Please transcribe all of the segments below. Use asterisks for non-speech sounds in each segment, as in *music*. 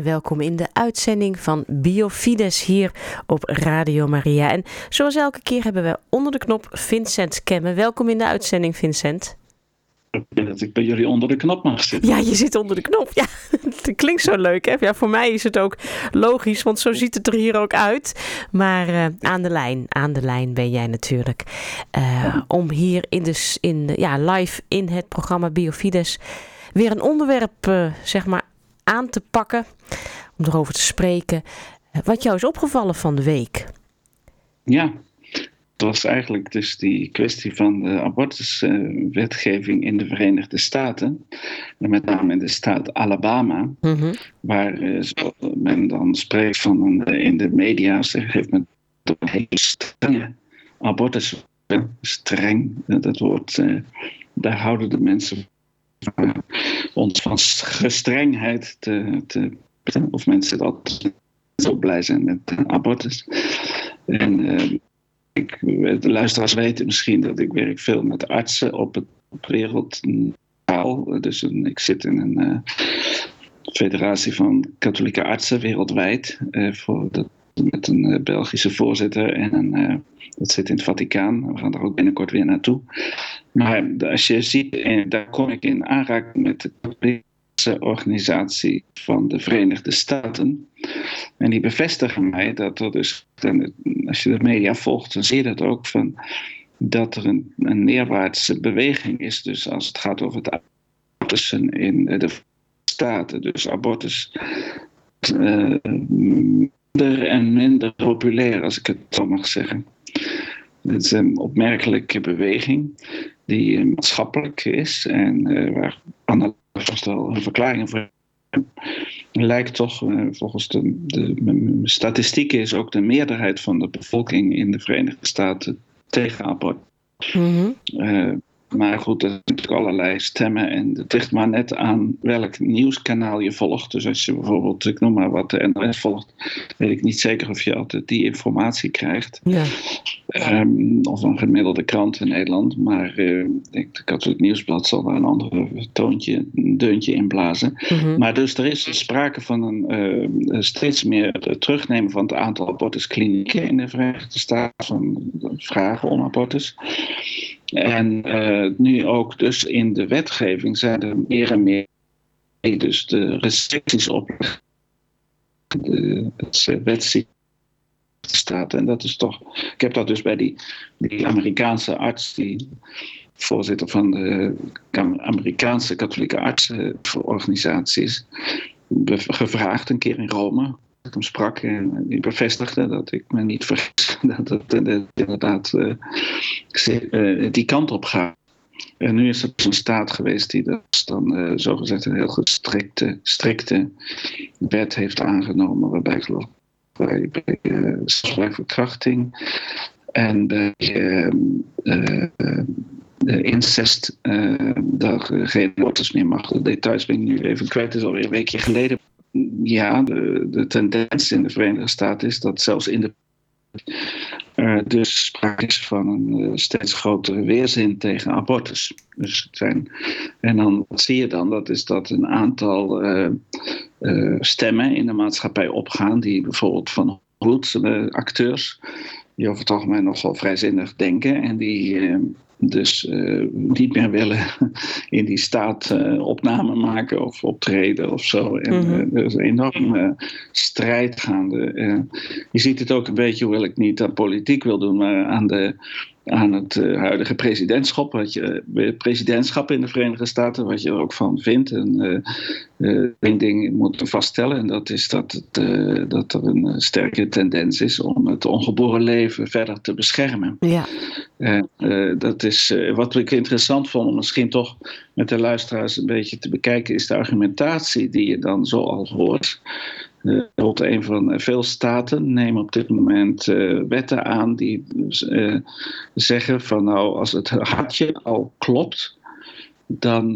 en welkom in de uitzending van Biofides hier op Radio Maria. En zoals elke keer hebben we onder de knop Vincent Kemmen. Welkom in de uitzending, Vincent. Ik ben dat ik bij jullie onder de knop mag zitten. Ja, je zit onder de knop. Ja, *laughs* het klinkt zo leuk. Hè? Ja, voor mij is het ook logisch, want zo ziet het er hier ook uit. Maar uh, aan de lijn, aan de lijn ben jij natuurlijk. Uh, om hier in de, in de, ja, live in het programma Biofides weer een onderwerp uh, zeg maar aan te pakken. Om erover te spreken. Wat jou is opgevallen van de week? Ja, het was eigenlijk dus die kwestie van de abortuswetgeving in de Verenigde Staten. En met name in de staat Alabama. Mhm. Waar eh, men dan spreekt van een, in de media, zeg, heeft men een hele strenge abortus. Streng, dat woord, eh, daar houden de mensen ons van gestrengheid te, te of mensen dat zo blij zijn met abortus. En uh, ik, de luisteraars weten misschien dat ik werk veel met artsen op het wereldtaal. Dus ik zit in een uh, federatie van katholieke artsen wereldwijd. Uh, voor dat, met een Belgische voorzitter en een, dat zit in het Vaticaan. We gaan daar ook binnenkort weer naartoe. Maar als je ziet, daar kom ik in aanraking met de katholieke organisatie van de Verenigde Staten. En die bevestigen mij dat er dus, als je de media volgt, dan zie je dat ook van dat er een, een neerwaartse beweging is. Dus als het gaat over het abortussen in de Staten, dus abortus. Minder en minder populair, als ik het zo mag zeggen. Het is een opmerkelijke beweging die maatschappelijk is en uh, waar vast al een verklaring voor lijkt toch, uh, volgens de, de, statistieken, is ook de meerderheid van de bevolking in de Verenigde Staten tegen abortus. Mm -hmm. uh, maar goed, er zijn natuurlijk allerlei stemmen en het ligt maar net aan welk nieuwskanaal je volgt. Dus als je bijvoorbeeld, ik noem maar wat, de NOS volgt, weet ik niet zeker of je altijd die informatie krijgt. Ja. Um, of een gemiddelde krant in Nederland. Maar uh, ik, de Katholiek Nieuwsblad zal daar een ander toontje, een deuntje in blazen. Mm -hmm. Maar dus er is sprake van een uh, steeds meer terugnemen van het aantal abortusklinieken in de Verenigde Staten. Van vragen om abortus. En uh, nu ook dus in de wetgeving zijn er meer en meer dus de restricties op de, het wetsysteem staat. En dat is toch, ik heb dat dus bij die, die Amerikaanse arts, die voorzitter van de Amerikaanse katholieke artsenorganisaties, gevraagd een keer in Rome hem sprak en die bevestigde dat ik me niet vergis *laughs* dat het inderdaad uh, die kant op gaat. En nu is er een staat geweest die dus dan uh, zogezegd een heel gestrikte, strikte wet heeft aangenomen, waarbij geloof bij, bij uh, verkrachting en bij de incest daar geen abortus meer mag. De details ben ik nu even kwijt, het is alweer een weekje geleden ja, de, de tendens in de Verenigde Staten is dat zelfs in de uh, dus sprake is van een uh, steeds grotere weerzin tegen abortus. Dus het zijn, en dan wat zie je dan? Dat is dat een aantal uh, stemmen in de maatschappij opgaan, die bijvoorbeeld van roots acteurs, die over het algemeen nogal vrijzinnig denken en die dus uh, niet meer willen *laughs* in die staat uh, opname maken of optreden of zo. En Mhm. uh, er is een enorme strijd gaande. je ziet het ook een beetje, hoewel ik niet aan politiek wil doen, maar aan, de, aan het huidige presidentschap, wat je, presidentschap in de Verenigde Staten, wat je er ook van vindt. En één ding moet vaststellen, en dat is dat, het, dat er een sterke tendens is om het ongeboren leven verder te beschermen. Ja. dat is wat ik interessant vond om misschien toch met de luisteraars een beetje te bekijken, is de argumentatie die je dan zo al hoort. Uh, tot een van veel staten nemen op dit moment uh, wetten aan die uh, zeggen van nou als het hartje al klopt, dan,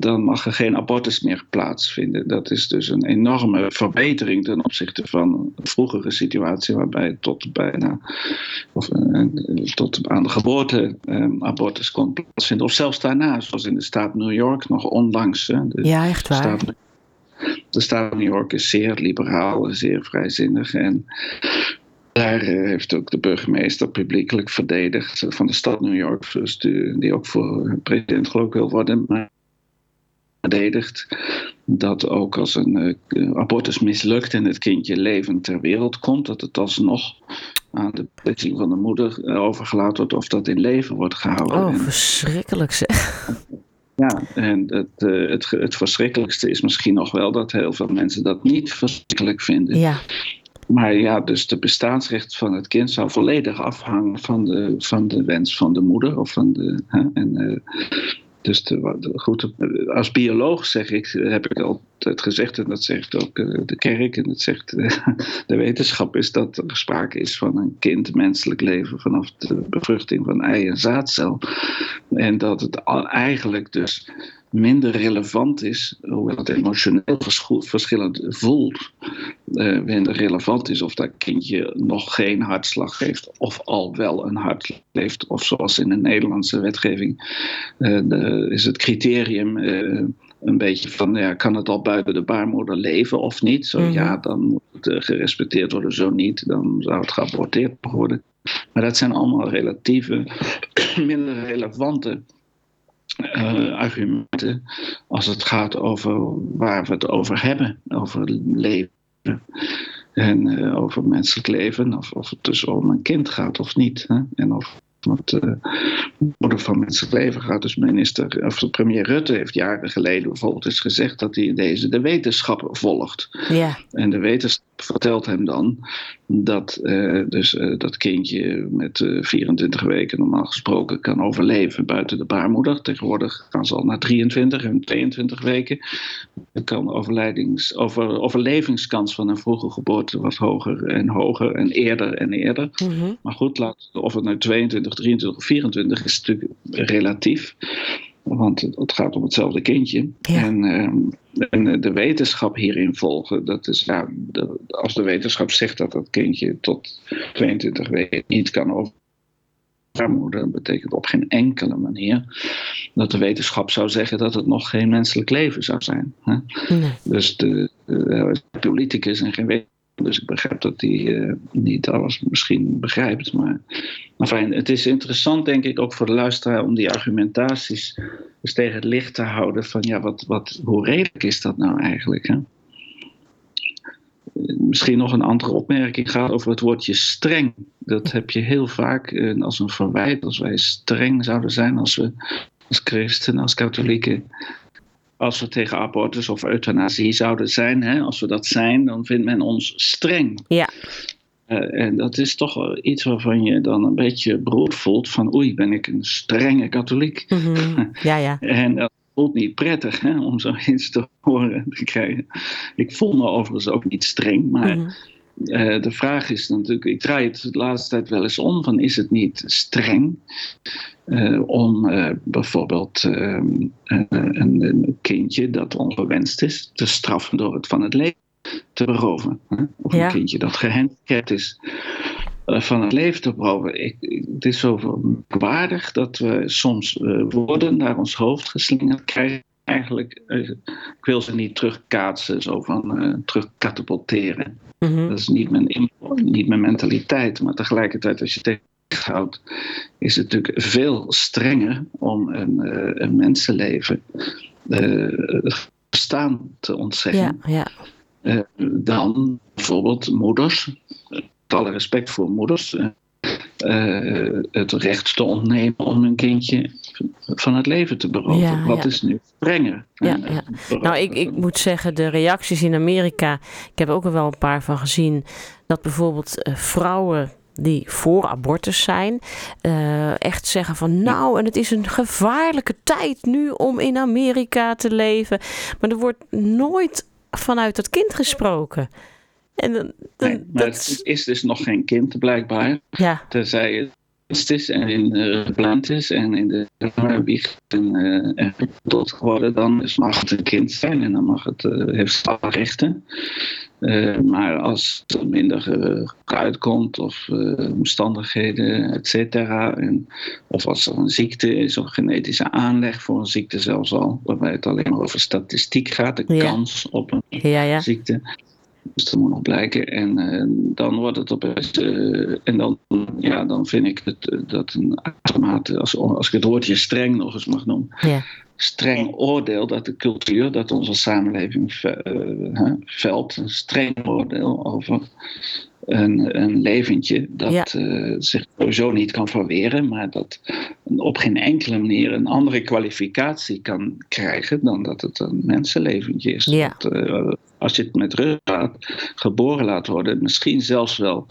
dan mag er geen abortus meer plaatsvinden. Dat is dus een enorme verbetering ten opzichte van de vroegere situatie waarbij tot bijna of, tot aan de geboorte abortus kon plaatsvinden. Of zelfs daarna, zoals in de staat New York nog onlangs. De ja, echt waar. Staat, de staat van New York is zeer liberaal, zeer vrijzinnig. En daar heeft ook de burgemeester publiekelijk verdedigd van de stad New York, dus die, die ook voor president geloof ik wil worden. Maar verdedigd dat ook als een uh, abortus mislukt en het kindje levend ter wereld komt, dat het alsnog aan de beslissing van de moeder uh, overgelaten wordt of dat in leven wordt gehouden. Oh, en, verschrikkelijk zeg. Ja, en het, uh, het, het verschrikkelijkste is misschien nog wel dat heel veel mensen dat niet verschrikkelijk vinden. Ja. Maar ja, dus de bestaansrecht van het kind zou volledig afhangen van de, van de wens van de moeder. Of van de, hè, en, dus de, goed, als bioloog zeg ik, heb ik altijd gezegd, en dat zegt ook de kerk en dat zegt *laughs* de wetenschap, is dat er sprake is van een kind, menselijk leven vanaf de bevruchting van ei en zaadcel. En dat het eigenlijk dus minder relevant is, hoewel het emotioneel verschillend voelt, uh, minder relevant is of dat kindje nog geen hartslag heeft of al wel een hart heeft. Of zoals in de Nederlandse wetgeving uh, de, is het criterium uh, een beetje van, ja, kan het al buiten de baarmoeder leven of niet? Zo mm-hmm. ja, dan moet het gerespecteerd worden, zo niet, dan zou het geaborteerd worden. Maar dat zijn allemaal relatieve, *clears throat* minder relevante uh, argumenten als het gaat over waar we het over hebben, over leven en uh, over menselijk leven, of, of het dus om een kind gaat of niet. Hè? En of het uh, moeder van menselijk leven gaat. Dus minister, of de premier Rutte heeft jaren geleden bijvoorbeeld eens gezegd dat hij deze de wetenschap volgt. Ja. En de wetenschap vertelt hem dan dat uh, dus, uh, dat kindje met uh, 24 weken normaal gesproken kan overleven buiten de baarmoeder. Tegenwoordig gaan ze al naar 23 en 22 weken. Dan kan overlijdings, over, overlevingskans van een vroege geboorte wat hoger en hoger en eerder en eerder. Mm-hmm. Maar goed, laat, of het nu 22, 23 of 24 is natuurlijk relatief. Want het gaat om hetzelfde kindje. Ja. En, uh, en, de wetenschap hierin volgen. Dat is, ja, de, als de wetenschap zegt dat dat kindje tot 22 weken niet kan over baarmoeder betekent op geen enkele manier dat de wetenschap zou zeggen dat het nog geen menselijk leven zou zijn. Hè? Nee. Dus de, politicus en geen wetenschap. Dus ik begrijp dat hij uh, niet alles misschien begrijpt. Maar, fijn, het is interessant, denk ik, ook voor de luisteraar om die argumentaties dus tegen het licht te houden. Van ja, wat, wat, hoe redelijk is dat nou eigenlijk? Hè? Misschien nog een andere opmerking gaat over het woordje streng. Dat heb je heel vaak uh, als een verwijt, als wij streng zouden zijn, als we als christenen, als katholieken als we tegen abortus of euthanasie zouden zijn, hè, als we dat zijn, dan vindt men ons streng. Ja. Uh, en dat is toch wel iets waarvan je dan een beetje beroerd voelt van oei, ben ik een strenge katholiek. Mm-hmm. *laughs* Ja, ja. en dat voelt niet prettig hè, om zoiets te *laughs* horen te krijgen. Ik voel me overigens ook niet streng, maar uh, de vraag is natuurlijk, ik draai het de laatste tijd wel eens om, van is het niet streng uh, om uh, bijvoorbeeld een, een, kindje dat ongewenst is te straffen door het van het leven te beroven. Hè? Of Ja. een kindje dat gehandicapt is eh, van het leven te beroven. Ik, ik- het is zo waardig dat we soms eh, woorden naar ons hoofd geslingerd krijgen. Eigenlijk, eh, ik wil ze niet terugkaatsen, zo van eh terugkatapulteren. Mhm. Dat is niet mijn, niet mijn mentaliteit. Maar tegelijkertijd, als je tegenhoudt, is het natuurlijk veel strenger om een, eh, een mensenleven eh, bestaan te ontzeggen Ja, ja. eh, dan bijvoorbeeld moeders, met alle respect voor moeders, eh, het recht te ontnemen om een kindje van het leven te beroven. Ja, Wat ja. is nu strenger? Ja, Eh. Nou, ik, ik moet zeggen, de reacties in Amerika, ik heb ook er wel een paar van gezien, dat bijvoorbeeld eh, vrouwen die voor abortus zijn, echt zeggen van nou, en het is een gevaarlijke tijd nu om in Amerika te leven. Maar er wordt nooit vanuit het kind gesproken. En dan, dan- Nee, maar dat het is- dus nog geen kind blijkbaar, ja, tenzij het is en in gepland is en in de wieg en, uh, tot geworden, dan mag het een kind zijn en dan mag het, uh, heeft alle rechten. maar als er minder uitkomt of omstandigheden, et cetera, en, of als er een ziekte is of genetische aanleg voor een ziekte zelfs al, waarbij het alleen maar over statistiek gaat, de Ja. kans op een Ja, ja. ziekte. Dus dat moet nog blijken. En eh, dan wordt het opeens. eh, en dan, ja, dan vind ik het, eh, dat een uitermate, als, als ik het woordje streng nog eens mag noemen. Ja. Streng oordeel dat de cultuur, dat onze samenleving eh, velt. Een streng oordeel over een, een leventje dat eh, zich sowieso niet kan verweren, maar dat op geen enkele manier een andere kwalificatie kan krijgen dan dat het een mensenleventje is. Ja. Dat, eh, als je het met rust laat, geboren laat worden, misschien zelfs wel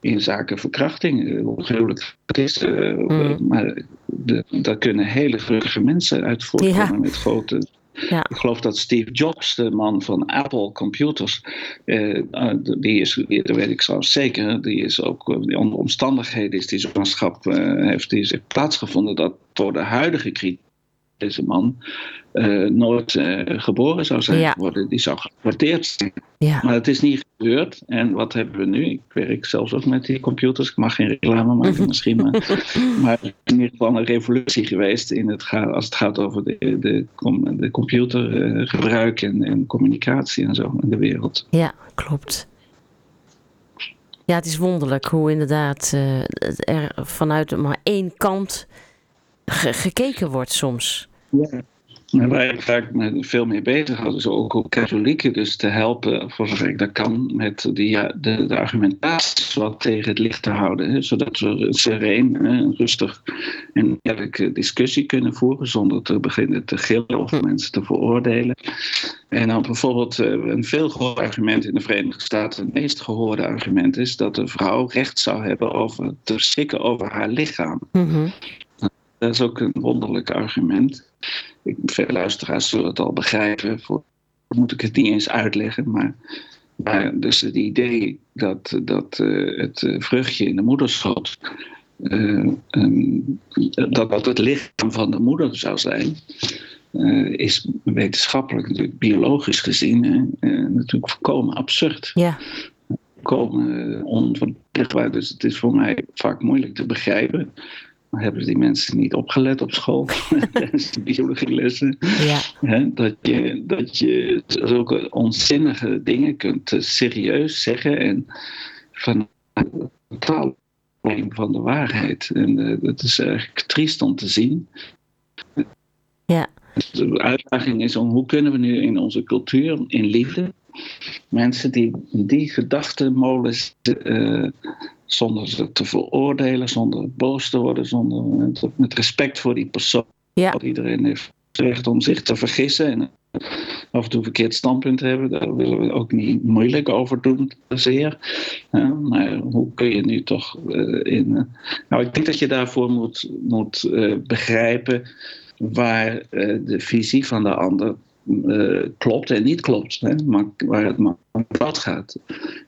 in zaken verkrachting, eh, het is. Mm. Maar de, daar kunnen hele gelukkige mensen uit voortkomen Ja. met grote Ja. ik geloof dat Steve Jobs, de man van Apple Computers, eh, eh, die is, dat weet ik trouwens zeker, die is ook eh, onder omstandigheden is die zwangerschap eh, heeft die zich plaatsgevonden dat voor de huidige kritiek deze man eh, nooit eh, geboren zou zijn Ja. geworden. Die zou geaborteerd zijn. Ja. Maar het is niet gebeurd. En wat hebben we nu? Ik werk zelfs ook met die computers. Ik mag geen reclame maken *laughs* misschien. Maar, maar het is in ieder geval een revolutie geweest in het ga- als het gaat over de, de, com- de computergebruik en, en communicatie en zo in de wereld. Ja, klopt. Ja, het is wonderlijk hoe inderdaad eh, er vanuit maar één kant ge- gekeken wordt soms. En waar ik vaak veel mee bezig had, is ook om katholieken dus te helpen, voor zover ik dat kan, met ja, de, de argumentatie wat tegen het licht te houden. Hè, zodat we een sereen, rustig en eerlijke discussie kunnen voeren, zonder te beginnen te gillen of mensen te veroordelen. En dan bijvoorbeeld eh, een veel gehoord argument in de Verenigde Staten, het meest gehoorde argument is dat de vrouw recht zou hebben over te beschikken over haar lichaam. Mhm. Dat is ook een wonderlijk argument. Ik, veel luisteraars zullen het al begrijpen. Voor moet ik het niet eens uitleggen. Maar, maar dus het idee dat, dat eh, het eh, vruchtje in de moederschoot. eh, dat dat het lichaam van de moeder zou zijn. is wetenschappelijk, natuurlijk biologisch gezien, natuurlijk volkomen absurd Ja, komen onverdichtbaar. Dus het is voor mij vaak moeilijk te begrijpen. Hebben die mensen niet opgelet op school *laughs* tijdens de biologielessen? ja, dat je, dat je zulke onzinnige dingen kunt eh, serieus zeggen en van totaal van de waarheid. En eh, dat is eigenlijk triest om te zien. ja, De uitdaging is om hoe kunnen we nu in onze cultuur, in liefde, mensen die die gedachtenmolen uh, zonder ze te veroordelen, zonder boos te worden, zonder met respect voor die persoon. ja, Iedereen heeft het recht om zich te vergissen en af en toe een verkeerd standpunt te hebben. Daar willen we ook niet moeilijk over doen, zeer. Ja, maar hoe kun je nu toch uh, in. Uh, nou, ik denk dat je daarvoor moet, moet uh, begrijpen waar de visie van de ander uh, klopt en niet klopt, hè, maar waar het maar om wat gaat.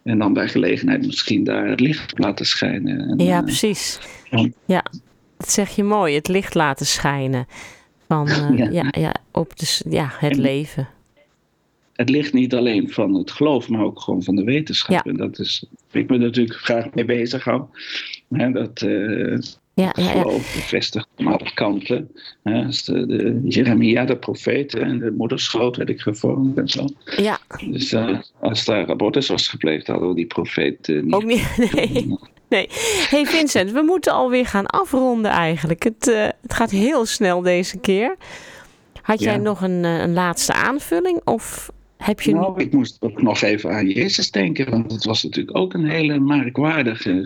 En dan bij gelegenheid misschien daar het licht laten schijnen. En, ja, precies. Ja. ja, dat zeg je mooi, het licht laten schijnen. Van, uh, *laughs* ja. Ja, ja, op de, ja, het en, leven. Het ligt niet alleen van het geloof, maar ook gewoon van de wetenschap. Ja. En dat is, ik me natuurlijk graag mee bezig hou. Dat uh, ja, ja, geloof bevestigt aan alle kanten. Hè, als de, de Jeremia, de profeet, en de moederschoot werd ik gevormd en zo. Ja. Dus uh, als daar abortus was gepleegd, hadden we die profeet uh, niet. Ook niet, *laughs* nee. Nee. Hey Vincent, we moeten alweer gaan afronden eigenlijk. Het, uh, het gaat heel snel deze keer. Had jij Ja. nog een, eh, een laatste aanvulling? Of heb je... Nou, ik moest ook nog even aan Jezus denken, want het was natuurlijk ook een hele merkwaardige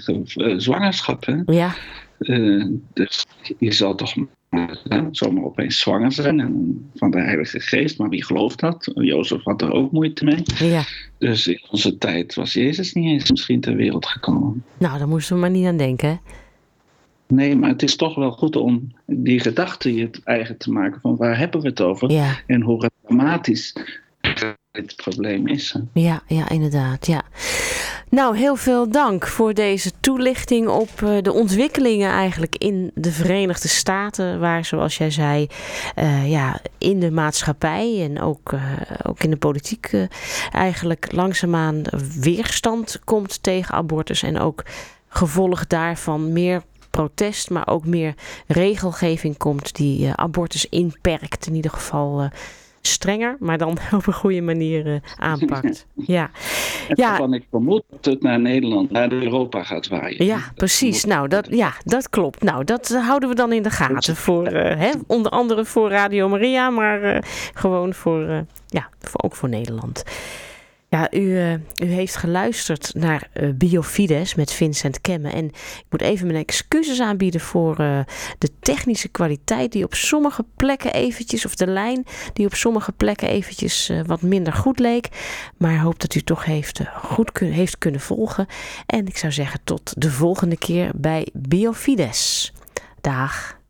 zwangerschap. Hè? Ja. Uh, dus je zal toch uh, zomaar opeens zwanger zijn en van de Heilige Geest, maar wie gelooft dat? Jozef had er ook moeite mee. Ja. Dus in onze tijd was Jezus niet eens misschien ter wereld gekomen. Nou, daar moesten we maar niet aan denken. Nee, maar het is toch wel goed om die gedachte je eigen te maken van waar hebben we het over ja. en hoe dramatisch dit probleem is. Hè? Ja, ja, inderdaad. Ja. Nou, heel veel dank voor deze toelichting op uh, de ontwikkelingen eigenlijk in de Verenigde Staten, waar zoals jij zei, uh, ja, in de maatschappij en ook, uh, ook in de politiek eigenlijk langzaamaan weerstand komt tegen abortus en ook gevolg daarvan meer protest, maar ook meer regelgeving komt die abortus inperkt, in ieder geval strenger, maar dan *laughs* op een goede manier uh, aanpakt. *laughs* Ja. ja. Waarvan ik vermoed dat het naar Nederland, naar Europa gaat waaien. Ja, precies. Nou, dat, ja, dat klopt. Nou, dat uh, houden we dan in de gaten. Voor, uh, hè, onder andere voor Radio Maria, maar gewoon voor, ja, voor, ook voor Nederland. Ja, u, uh, u heeft geluisterd naar uh, Biofides met Vincent Kemme. En ik moet even mijn excuses aanbieden voor uh, de technische kwaliteit die op sommige plekken eventjes, of de lijn die op sommige plekken eventjes wat minder goed leek. Maar hoop dat u toch heeft, goed heeft kunnen volgen. En ik zou zeggen tot de volgende keer bij Biofides. Dag.